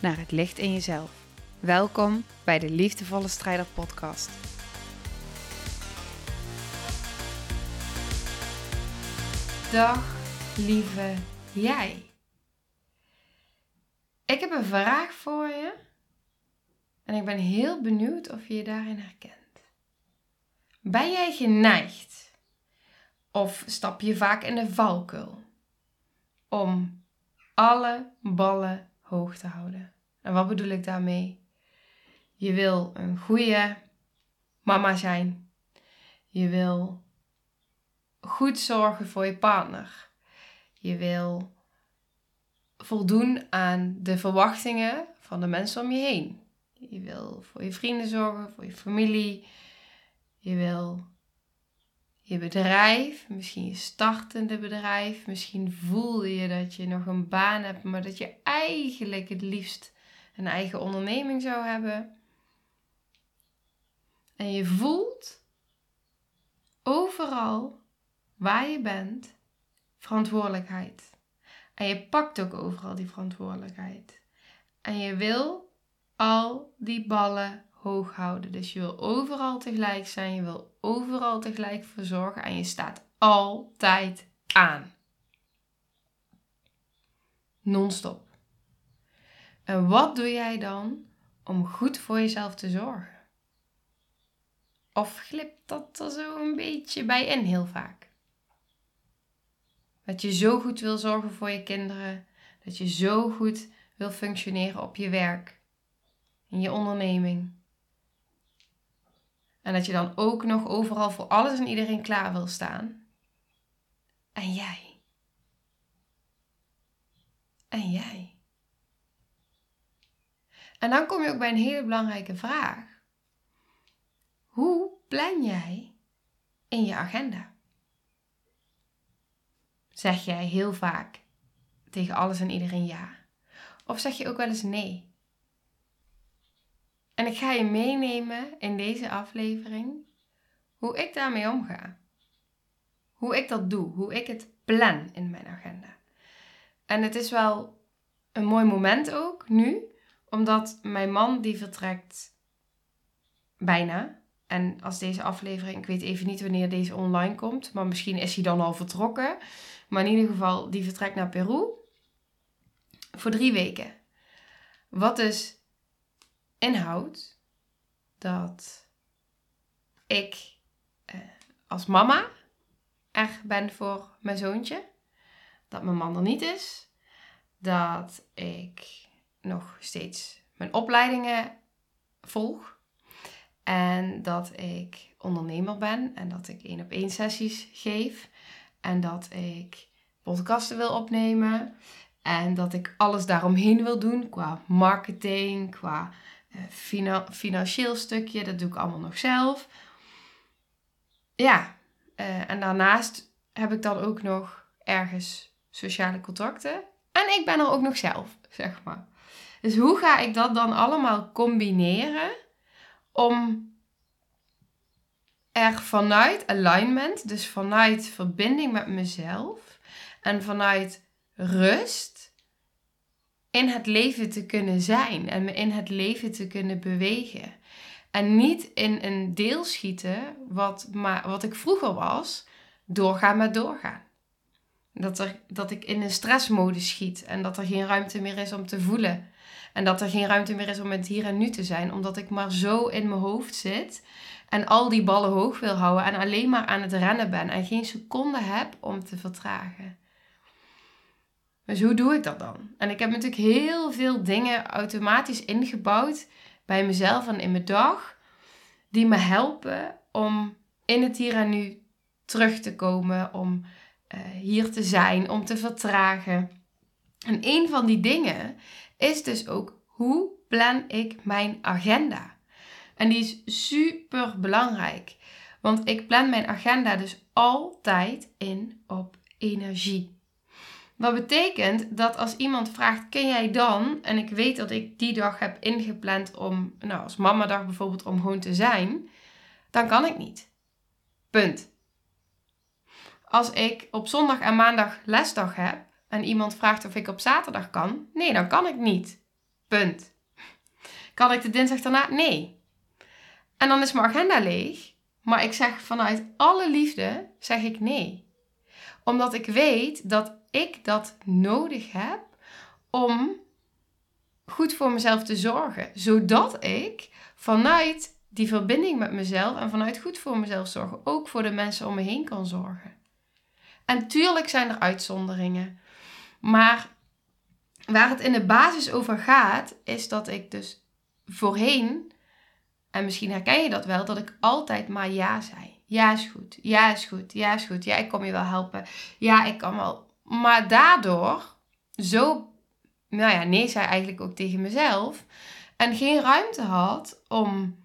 naar het licht in jezelf. Welkom bij de Liefdevolle Strijder Podcast. Dag, lieve jij. Ik heb een vraag voor je en ik ben heel benieuwd of je je daarin herkent. Ben jij geneigd of stap je vaak in de valkuil om alle ballen hoog te houden? En wat bedoel ik daarmee? Je wil een goede mama zijn. Je wil goed zorgen voor je partner. Je wil voldoen aan de verwachtingen van de mensen om je heen. Je wil voor je vrienden zorgen, voor je familie. Je wil je bedrijf, misschien je startende bedrijf. Misschien voel je dat je nog een baan hebt, maar dat je eigenlijk het liefst een eigen onderneming zou hebben. En je voelt overal waar je bent verantwoordelijkheid. En je pakt ook overal die verantwoordelijkheid. En je wil al die ballen hoog houden. Dus je wil overal tegelijk zijn, je wil overal tegelijk verzorgen en je staat altijd aan. Non-stop. En wat doe jij dan om goed voor jezelf te zorgen? Of glipt dat er zo een beetje bij in heel vaak? Dat je zo goed wil zorgen voor je kinderen, dat je zo goed wil functioneren op je werk, in je onderneming. En dat je dan ook nog overal voor alles en iedereen klaar wil staan. En jij. En jij. En dan kom je ook bij een hele belangrijke vraag. Hoe plan jij in je agenda? Zeg jij heel vaak tegen alles en iedereen ja? Of zeg je ook wel eens nee? En ik ga je meenemen in deze aflevering hoe ik daarmee omga. Hoe ik dat doe, hoe ik het plan in mijn agenda. En het is wel een mooi moment ook nu, omdat mijn man die vertrekt bijna. En als deze aflevering, ik weet even niet wanneer deze online komt, maar misschien is hij dan al vertrokken. Maar in ieder geval, die vertrekt naar Peru voor drie weken. Wat dus inhoudt dat ik eh, als mama er ben voor mijn zoontje. Dat mijn man er niet is. Dat ik nog steeds mijn opleidingen volg. En dat ik ondernemer ben en dat ik één op één sessies geef. En dat ik podcasten wil opnemen. En dat ik alles daaromheen wil doen qua marketing, qua uh, financieel stukje. Dat doe ik allemaal nog zelf. Ja, uh, en daarnaast heb ik dan ook nog ergens sociale contacten. En ik ben er ook nog zelf, zeg maar. Dus hoe ga ik dat dan allemaal combineren om er vanuit alignment, dus vanuit verbinding met mezelf en vanuit rust in het leven te kunnen zijn en me in het leven te kunnen bewegen. En niet in een deel schieten wat, maar, wat ik vroeger was, doorgaan met doorgaan. Dat, er, dat ik in een stressmodus schiet en dat er geen ruimte meer is om te voelen. En dat er geen ruimte meer is om het hier en nu te zijn, omdat ik maar zo in mijn hoofd zit en al die ballen hoog wil houden en alleen maar aan het rennen ben en geen seconde heb om te vertragen. Dus hoe doe ik dat dan? En ik heb natuurlijk heel veel dingen automatisch ingebouwd bij mezelf en in mijn dag, die me helpen om in het hier en nu terug te komen, om uh, hier te zijn, om te vertragen. En een van die dingen is dus ook Hoe plan ik mijn agenda? En die is super belangrijk. Want ik plan mijn agenda dus altijd in op energie. Wat betekent dat als iemand vraagt, ken jij dan? En ik weet dat ik die dag heb ingepland om, nou als mamadag bijvoorbeeld, om gewoon te zijn. Dan kan ik niet. Punt. Als ik op zondag en maandag lesdag heb en iemand vraagt of ik op zaterdag kan, nee, dan kan ik niet. Punt. Kan ik de dinsdag daarna? Nee. En dan is mijn agenda leeg, maar ik zeg vanuit alle liefde, zeg ik nee. Omdat ik weet dat ik dat nodig heb om goed voor mezelf te zorgen. Zodat ik vanuit die verbinding met mezelf en vanuit goed voor mezelf zorgen ook voor de mensen om me heen kan zorgen. En tuurlijk zijn er uitzonderingen. Maar waar het in de basis over gaat, is dat ik dus voorheen, en misschien herken je dat wel, dat ik altijd maar ja zei. Ja is goed, ja is goed, ja is goed, ja ik kom je wel helpen, ja ik kan wel. Maar daardoor zo, nou ja, nee zei eigenlijk ook tegen mezelf. En geen ruimte had om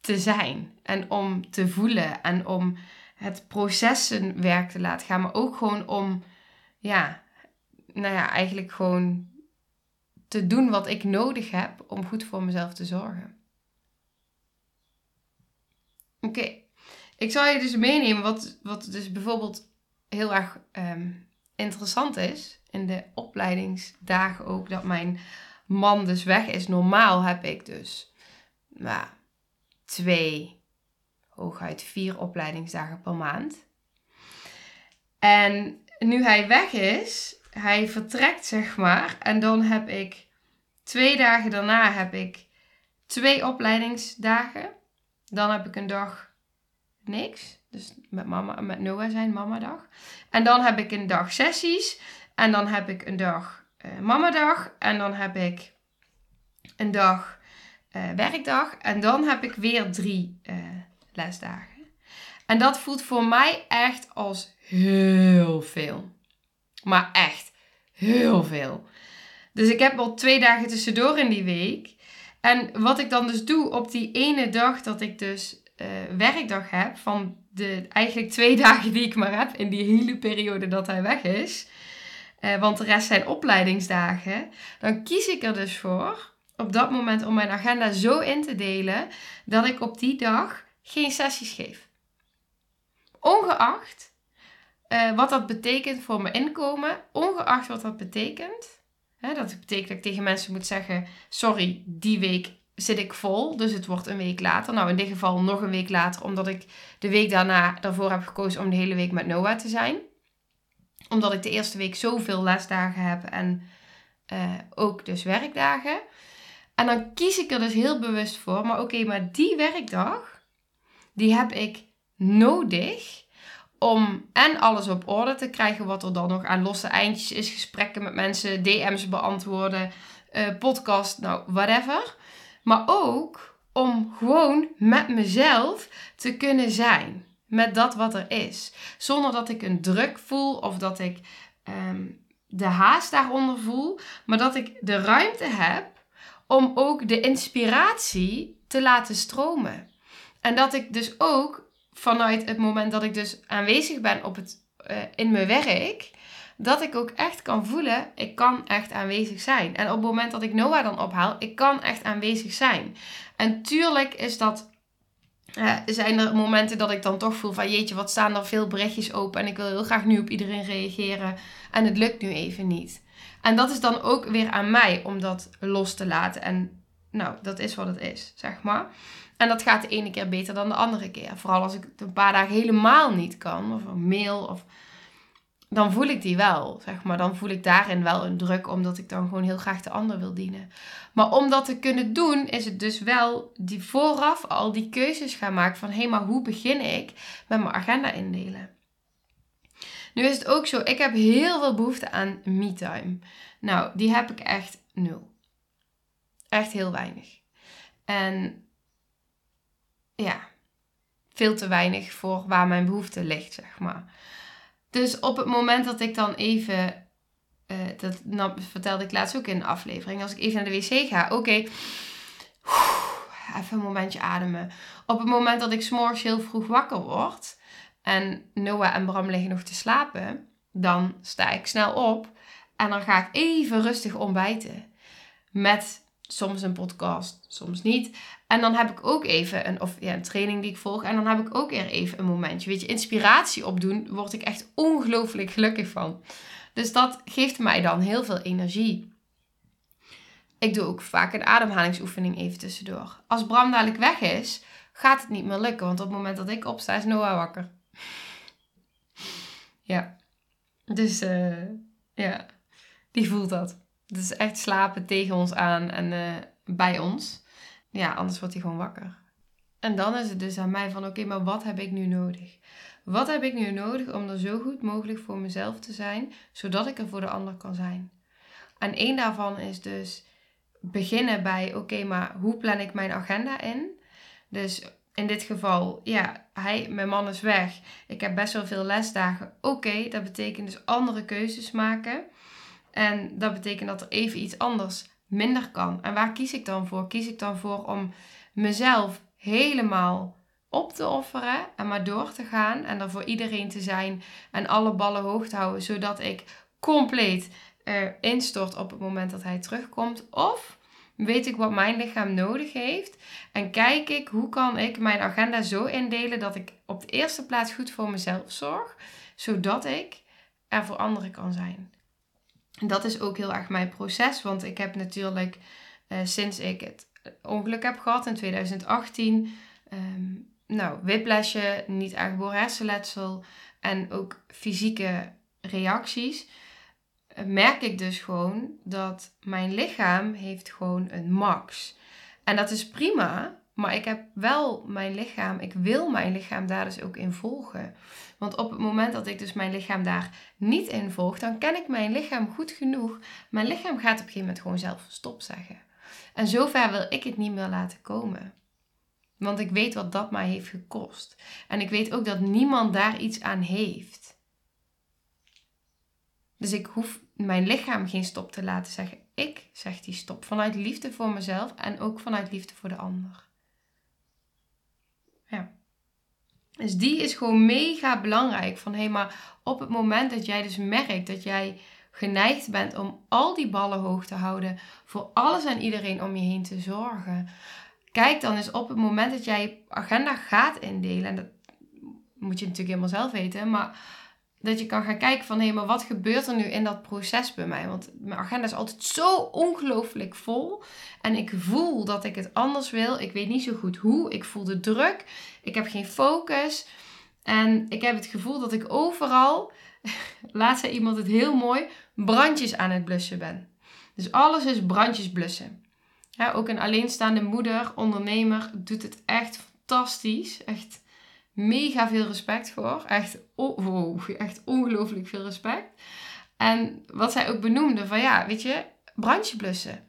te zijn en om te voelen en om het processenwerk te laten gaan, maar ook gewoon om, ja, nou ja, eigenlijk gewoon te doen wat ik nodig heb om goed voor mezelf te zorgen. Oké, ik zal je dus meenemen wat, wat dus bijvoorbeeld heel erg ehm, interessant is in de opleidingsdagen ook, dat mijn man dus weg is. Normaal heb ik dus nou, twee, hooguit vier opleidingsdagen per maand. En nu hij weg is, hij vertrekt zeg maar. En dan heb ik twee dagen daarna heb ik twee opleidingsdagen. Dan heb ik een dag niks. Dus met, mama, met Noah zijn mamadag. En dan heb ik een dag sessies. En dan heb ik een dag uh, mamadag. En dan heb ik een dag uh, werkdag. En dan heb ik weer drie uh, lesdagen. En dat voelt voor mij echt als heel veel. Maar echt heel veel. Dus ik heb al twee dagen tussendoor in die week. En wat ik dan dus doe op die ene dag dat ik dus uh, werkdag heb, van de eigenlijk twee dagen die ik maar heb in die hele periode dat hij weg is, uh, want de rest zijn opleidingsdagen, dan kies ik er dus voor op dat moment om mijn agenda zo in te delen dat ik op die dag geen sessies geef. Ongeacht uh, wat dat betekent voor mijn inkomen, ongeacht wat dat betekent. Hè, dat betekent dat ik tegen mensen moet zeggen: Sorry, die week zit ik vol, dus het wordt een week later. Nou, in dit geval nog een week later, omdat ik de week daarna daarvoor heb gekozen om de hele week met Noah te zijn. Omdat ik de eerste week zoveel lesdagen heb en uh, ook dus werkdagen. En dan kies ik er dus heel bewust voor. Maar oké, maar die werkdag, die heb ik nodig om en alles op orde te krijgen wat er dan nog aan losse eindjes is. Gesprekken met mensen, DM's beantwoorden, uh, podcast, nou, whatever. Maar ook om gewoon met mezelf te kunnen zijn. Met dat wat er is. Zonder dat ik een druk voel of dat ik um, de haast daaronder voel. Maar dat ik de ruimte heb om ook de inspiratie te laten stromen. En dat ik dus ook vanuit het moment dat ik dus aanwezig ben op het, uh, in mijn werk, dat ik ook echt kan voelen, ik kan echt aanwezig zijn. En op het moment dat ik Noah dan ophaal, ik kan echt aanwezig zijn. En tuurlijk is dat, uh, zijn er momenten dat ik dan toch voel van jeetje, wat staan er veel berichtjes open en ik wil heel graag nu op iedereen reageren en het lukt nu even niet. En dat is dan ook weer aan mij om dat los te laten. En nou, dat is wat het is, zeg maar. En dat gaat de ene keer beter dan de andere keer. Vooral als ik het een paar dagen helemaal niet kan, of een mail, of dan voel ik die wel, zeg maar. Dan voel ik daarin wel een druk, omdat ik dan gewoon heel graag de ander wil dienen. Maar om dat te kunnen doen, is het dus wel die vooraf al die keuzes gaan maken van... hé, hey, maar hoe begin ik met mijn agenda indelen? Nu is het ook zo, ik heb heel veel behoefte aan me-time. Nou, die heb ik echt nul. Echt heel weinig. En ja, veel te weinig voor waar mijn behoefte ligt, zeg maar. Dus op het moment dat ik dan even uh, dat vertelde ik laatst ook in een aflevering. Als ik even naar de wc ga, oké, even een momentje ademen. Op het moment dat ik s'morgens heel vroeg wakker word en Noah en Bram liggen nog te slapen, dan sta ik snel op en dan ga ik even rustig ontbijten. Met soms een podcast, soms niet. En dan heb ik ook even een, of, ja, een training die ik volg. En dan heb ik ook weer even een momentje. Weet je, inspiratie opdoen, word ik echt ongelooflijk gelukkig van. Dus dat geeft mij dan heel veel energie. Ik doe ook vaak een ademhalingsoefening even tussendoor. Als Bram dadelijk weg is, gaat het niet meer lukken. Want op het moment dat ik opsta, is Noah wakker. ja. Dus uh, ja, die voelt dat. Is echt slapen tegen ons aan en uh, bij ons. Ja, anders wordt hij gewoon wakker. En dan is het dus aan mij van oké, maar wat heb ik nu nodig? Wat heb ik nu nodig om er zo goed mogelijk voor mezelf te zijn, zodat ik er voor de ander kan zijn? En één daarvan is dus beginnen bij oké, maar hoe plan ik mijn agenda in? Dus in dit geval, ja, hij, mijn man is weg. Ik heb best wel veel lesdagen. Oké, dat betekent dus andere keuzes maken. En dat betekent dat er even iets anders minder kan. En waar kies ik dan voor? Kies ik dan voor om mezelf helemaal op te offeren en maar door te gaan en er voor iedereen te zijn en alle ballen hoog te houden, zodat ik compleet instort op het moment dat hij terugkomt? Of weet ik wat mijn lichaam nodig heeft en kijk ik hoe kan ik mijn agenda zo indelen dat ik op de eerste plaats goed voor mezelf zorg, zodat ik er voor anderen kan zijn. Dat is ook heel erg mijn proces, want ik heb natuurlijk uh, sinds ik het ongeluk heb gehad in 2018, um, ehm, nou, whiplashje, niet aangeboren hersenletsel en ook fysieke reacties, uh, merk ik dus gewoon dat mijn lichaam heeft gewoon een max. En dat is prima, maar ik heb wel mijn lichaam, ik wil mijn lichaam daar dus ook in volgen. Want op het moment dat ik dus mijn lichaam daar niet in volg, dan ken ik mijn lichaam goed genoeg. Mijn lichaam gaat op een gegeven moment gewoon zelf stop zeggen. En zover wil ik het niet meer laten komen. Want ik weet wat dat mij heeft gekost. En ik weet ook dat niemand daar iets aan heeft. Dus ik hoef mijn lichaam geen stop te laten zeggen. Ik zeg die stop vanuit liefde voor mezelf en ook vanuit liefde voor de ander. Ja. Dus die is gewoon mega belangrijk. Van hé, hey, maar op het moment dat jij dus merkt dat jij geneigd bent om al die ballen hoog te houden, voor alles en iedereen om je heen te zorgen. Kijk dan eens op het moment dat jij je agenda gaat indelen, en dat moet je natuurlijk helemaal zelf weten, maar dat je kan gaan kijken van hé, maar wat gebeurt er nu in dat proces bij mij? Want mijn agenda is altijd zo ongelooflijk vol. En ik voel dat ik het anders wil. Ik weet niet zo goed hoe. Ik voel de druk. Ik heb geen focus. En ik heb het gevoel dat ik overal, laat zei iemand het heel mooi, brandjes aan het blussen ben. Dus alles is brandjes blussen. Ja, ook een alleenstaande moeder, ondernemer, doet het echt fantastisch. Echt mega veel respect voor. Echt, oh, echt ongelooflijk veel respect. En wat zij ook benoemde, van ja, weet je, brandje blussen.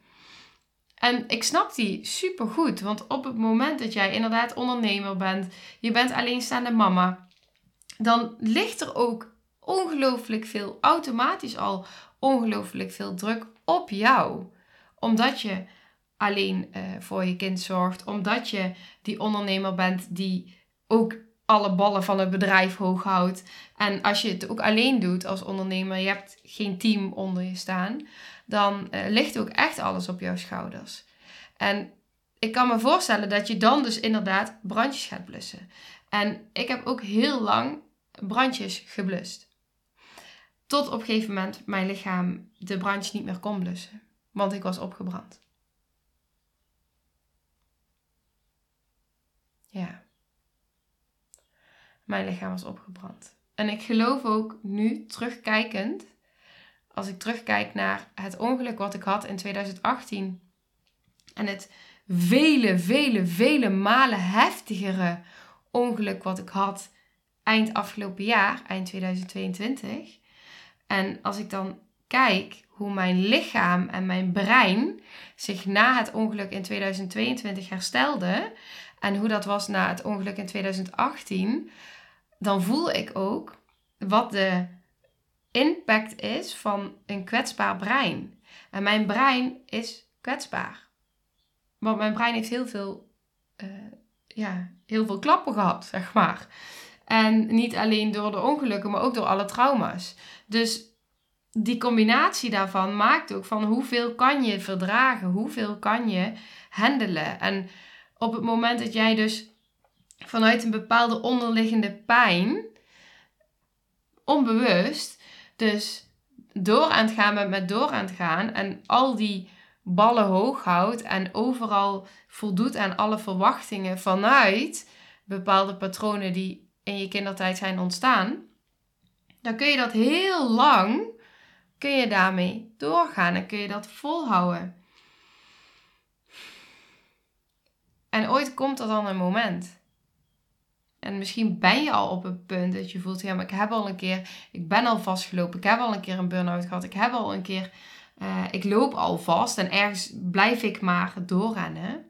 En ik snap die super goed, want op het moment dat jij inderdaad ondernemer bent, je bent alleenstaande mama, dan ligt er ook ongelooflijk veel, automatisch al ongelooflijk veel druk op jou. Omdat je alleen uh, voor je kind zorgt, omdat je die ondernemer bent die ook alle ballen van het bedrijf hoog houdt. En als je het ook alleen doet als ondernemer, je hebt geen team onder je staan, dan uh, ligt ook echt alles op jouw schouders. En ik kan me voorstellen dat je dan dus inderdaad brandjes gaat blussen. En ik heb ook heel lang brandjes geblust. Tot op een gegeven moment mijn lichaam de brandjes niet meer kon blussen. Want ik was opgebrand. Ja mijn lichaam was opgebrand. En ik geloof ook nu, terugkijkend, als ik terugkijk naar het ongeluk wat ik had in 2018 en het vele, vele, vele malen heftigere ongeluk wat ik had eind afgelopen jaar, eind 2022. En als ik dan kijk hoe mijn lichaam en mijn brein zich na het ongeluk in 2022 herstelde en hoe dat was na het ongeluk in 2018, dan voel ik ook wat de impact is van een kwetsbaar brein. En mijn brein is kwetsbaar. Want mijn brein heeft heel veel, uh, ja, heel veel klappen gehad, zeg maar. En niet alleen door de ongelukken, maar ook door alle trauma's. Dus die combinatie daarvan maakt ook van hoeveel kan je verdragen, hoeveel kan je handelen. En op het moment dat jij dus vanuit een bepaalde onderliggende pijn, onbewust, dus door aan het gaan met, door aan het gaan en al die ballen hoog houdt en overal voldoet aan alle verwachtingen vanuit bepaalde patronen die in je kindertijd zijn ontstaan, dan kun je dat heel lang, kun je daarmee doorgaan en kun je dat volhouden. En ooit komt er dan een moment. En misschien ben je al op een punt dat je voelt, ja, maar ik heb al een keer, ik ben al vastgelopen, ik heb al een keer een burn-out gehad, ik heb al een keer, uh, ik loop al vast en ergens blijf ik maar doorrennen.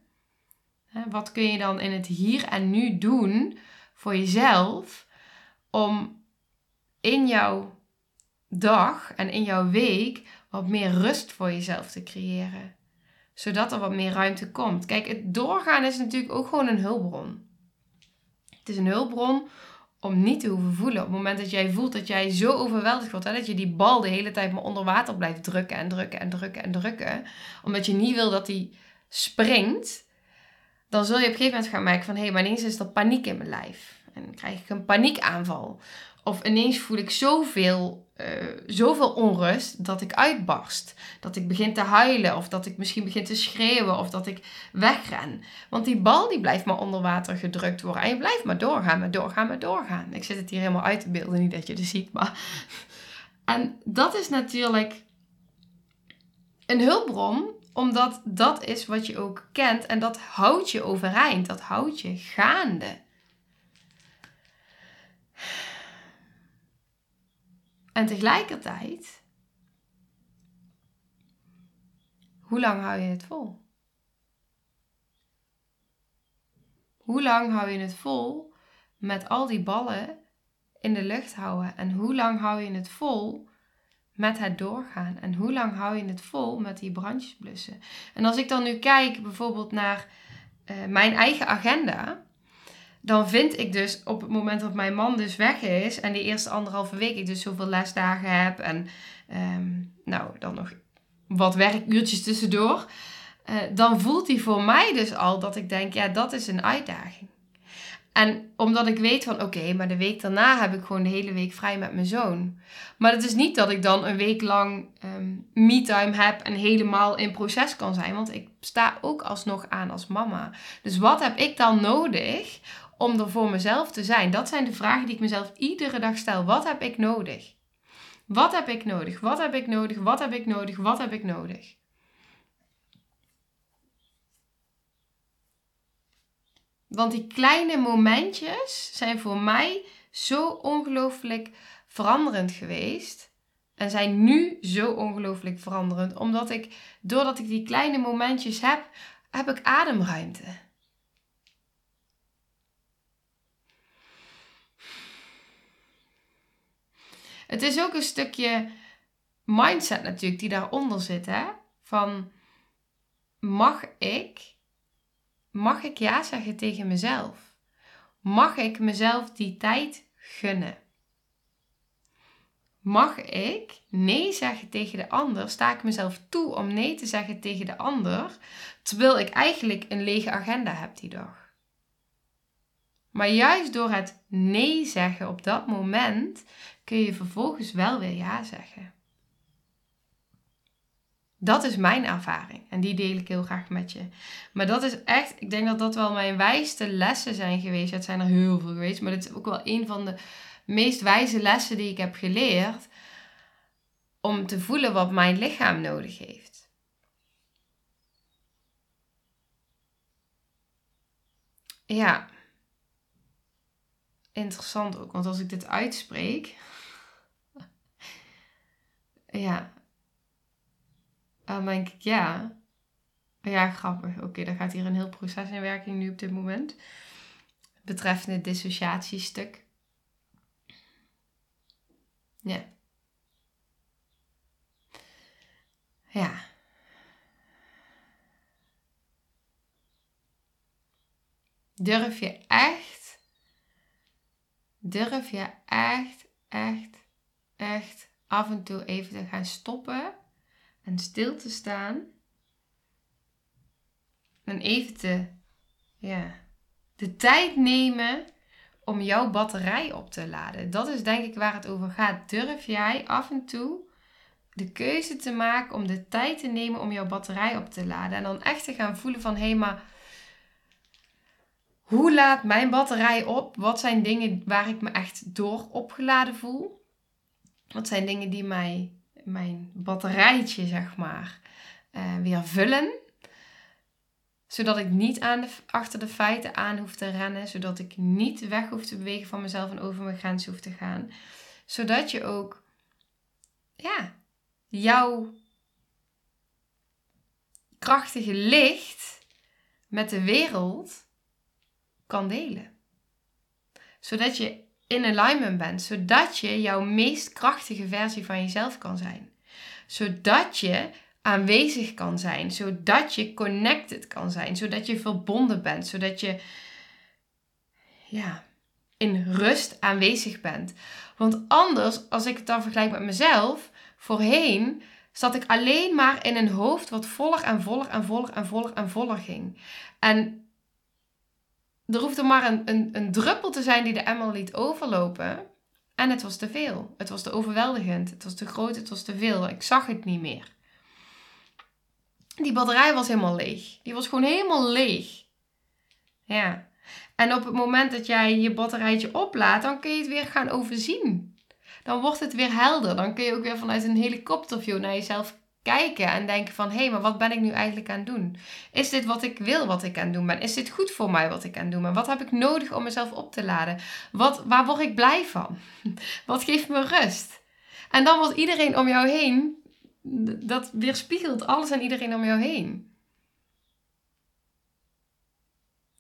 Wat kun je dan in het hier en nu doen voor jezelf om in jouw dag en in jouw week wat meer rust voor jezelf te creëren? Zodat er wat meer ruimte komt. Kijk, het doorgaan is natuurlijk ook gewoon een hulpbron. Het is een hulpbron om niet te hoeven voelen. Op het moment dat jij voelt dat jij zo overweldigd wordt, hè, dat je die bal de hele tijd maar onder water blijft drukken en drukken en drukken en drukken, omdat je niet wil dat die springt, dan zul je op een gegeven moment gaan merken van hé, hey, maar ineens is er paniek in mijn lijf. En dan krijg ik een paniekaanval. Of ineens voel ik zoveel, uh, zoveel onrust dat ik uitbarst. Dat ik begin te huilen. Of dat ik misschien begin te schreeuwen. Of dat ik wegren. Want die bal die blijft maar onder water gedrukt worden. En je blijft maar doorgaan, maar doorgaan, maar doorgaan. Ik zit het hier helemaal uit te beelden. Niet dat je het ziet, maar... En dat is natuurlijk een hulpbron. Omdat dat is wat je ook kent. En dat houdt je overeind. Dat houdt je gaande. En tegelijkertijd, hoe lang hou je het vol? Hoe lang hou je het vol met al die ballen in de lucht houden? En hoe lang hou je het vol met het doorgaan? En hoe lang hou je het vol met die brandjes blussen? En als ik dan nu kijk bijvoorbeeld naar uh, mijn eigen agenda, dan vind ik dus op het moment dat mijn man dus weg is en die eerste anderhalve week ik dus zoveel lesdagen heb en ehm, nou dan nog wat werkuurtjes tussendoor, uh, dan voelt hij voor mij dus al dat ik denk, ja, dat is een uitdaging. En omdat ik weet van oké, maar de week daarna heb ik gewoon de hele week vrij met mijn zoon. Maar het is niet dat ik dan een week lang um, me-time heb en helemaal in proces kan zijn. Want ik sta ook alsnog aan als mama. Dus wat heb ik dan nodig om er voor mezelf te zijn? Dat zijn de vragen die ik mezelf iedere dag stel. Wat heb ik nodig? Wat heb ik nodig? Wat heb ik nodig? Wat heb ik nodig? Wat heb ik nodig? Want die kleine momentjes zijn voor mij zo ongelooflijk veranderend geweest. En zijn nu zo ongelooflijk veranderend. Omdat ik, doordat ik die kleine momentjes heb, heb ik ademruimte. Het is ook een stukje mindset natuurlijk die daaronder zit. Hè? Van mag ik, mag ik ja zeggen tegen mezelf? Mag ik mezelf die tijd gunnen? Mag ik nee zeggen tegen de ander? Sta ik mezelf toe om nee te zeggen tegen de ander, terwijl ik eigenlijk een lege agenda heb die dag? Maar juist door het nee zeggen op dat moment kun je vervolgens wel weer ja zeggen. Dat is mijn ervaring en die deel ik heel graag met je. Maar dat is echt, ik denk dat dat wel mijn wijste lessen zijn geweest. Het zijn er heel veel geweest, maar dit is ook wel een van de meest wijze lessen die ik heb geleerd. Om te voelen wat mijn lichaam nodig heeft. Ja, interessant ook, want als ik dit uitspreek, ja, dan denk ik ja, ja, grappig. Oké, okay, dan gaat hier een heel proces in werking nu op dit moment. Betreffende het dissociatiestuk. Ja. Ja. Durf je echt, durf je echt, echt, echt af en toe even te gaan stoppen en stil te staan en even te, ja, de tijd nemen om jouw batterij op te laden. Dat is denk ik waar het over gaat. Durf jij af en toe de keuze te maken om de tijd te nemen om jouw batterij op te laden. En dan echt te gaan voelen van hé, hey, maar hoe laat mijn batterij op? Wat zijn dingen waar ik me echt door opgeladen voel? Wat zijn dingen die mij, mijn batterijtje, zeg maar, uh, weer vullen? Zodat ik niet aan de, achter de feiten aan hoef te rennen. Zodat ik niet weg hoef te bewegen van mezelf en over mijn grens hoef te gaan. Zodat je ook, ja, jouw krachtige licht met de wereld kan delen. Zodat je in alignment bent, zodat je jouw meest krachtige versie van jezelf kan zijn. Zodat je aanwezig kan zijn, zodat je connected kan zijn, zodat je verbonden bent, zodat je ja, in rust aanwezig bent. Want anders, als ik het dan vergelijk met mezelf, voorheen zat ik alleen maar in een hoofd wat voller en voller en voller en voller en voller ging. En er hoefde maar een, een, een druppel te zijn die de emmer liet overlopen. En het was te veel. Het was te overweldigend. Het was te groot. Het was te veel. Ik zag het niet meer. Die batterij was helemaal leeg. Die was gewoon helemaal leeg. Ja. En op het moment dat jij je batterijtje oplaadt, dan kun je het weer gaan overzien. Dan wordt het weer helder. Dan kun je ook weer vanuit een helikopterview naar jezelf kijken en denken van... hé, hey, maar wat ben ik nu eigenlijk aan het doen? Is dit wat ik wil wat ik aan het doen ben? Is dit goed voor mij wat ik aan het doen ben? Wat heb ik nodig om mezelf op te laden? Wat, waar word ik blij van? Wat geeft me rust? En dan wordt iedereen om jou heen... Dat weerspiegelt alles en iedereen om jou heen.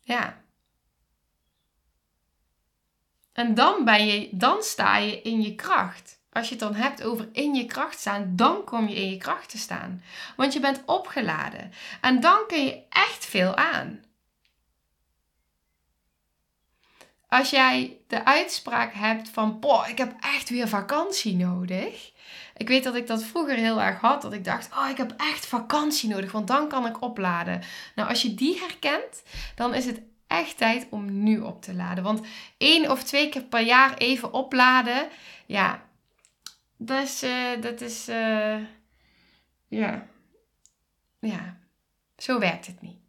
Ja. En dan, ben je, dan sta je in je kracht. Als je het dan hebt over in je kracht staan, dan kom je in je kracht te staan. Want je bent opgeladen. En dan kun je echt veel aan. Als jij de uitspraak hebt van, boah, ik heb echt weer vakantie nodig. Ik weet dat ik dat vroeger heel erg had. Dat ik dacht, oh, ik heb echt vakantie nodig, want dan kan ik opladen. Nou, als je die herkent, dan is het echt tijd om nu op te laden. Want één of twee keer per jaar even opladen, ja, dus uh, dat is, uh, ja, ja, zo werkt het niet.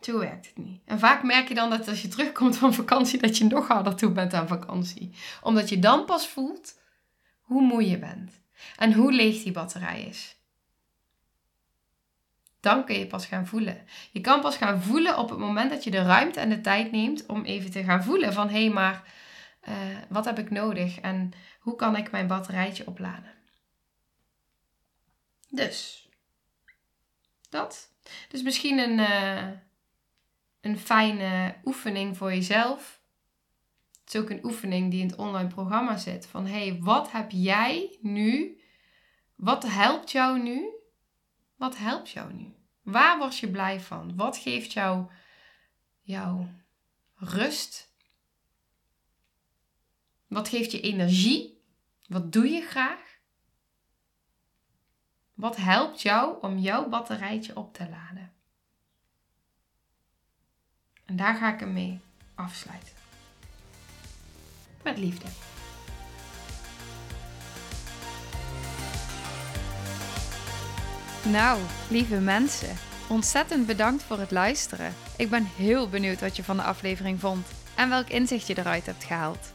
Zo werkt het niet. En vaak merk je dan dat als je terugkomt van vakantie, dat je nog harder toe bent aan vakantie. Omdat je dan pas voelt hoe moe je bent. En hoe leeg die batterij is. Dan kun je pas gaan voelen. Je kan pas gaan voelen op het moment dat je de ruimte en de tijd neemt om even te gaan voelen van hé, hey, maar uh, wat heb ik nodig en hoe kan ik mijn batterijtje opladen? Dus, dat. Dus misschien een, uh, een fijne oefening voor jezelf. Het is ook een oefening die in het online programma zit. Van hé, hey, wat heb jij nu? Wat helpt jou nu? Wat helpt jou nu? Waar word je blij van? Wat geeft jou jouw rust? Wat geeft je energie? Wat doe je graag? Wat helpt jou om jouw batterijtje op te laden? En daar ga ik hem mee afsluiten. Met liefde. Nou, lieve mensen, ontzettend bedankt voor het luisteren. Ik ben heel benieuwd wat je van de aflevering vond en welk inzicht je eruit hebt gehaald.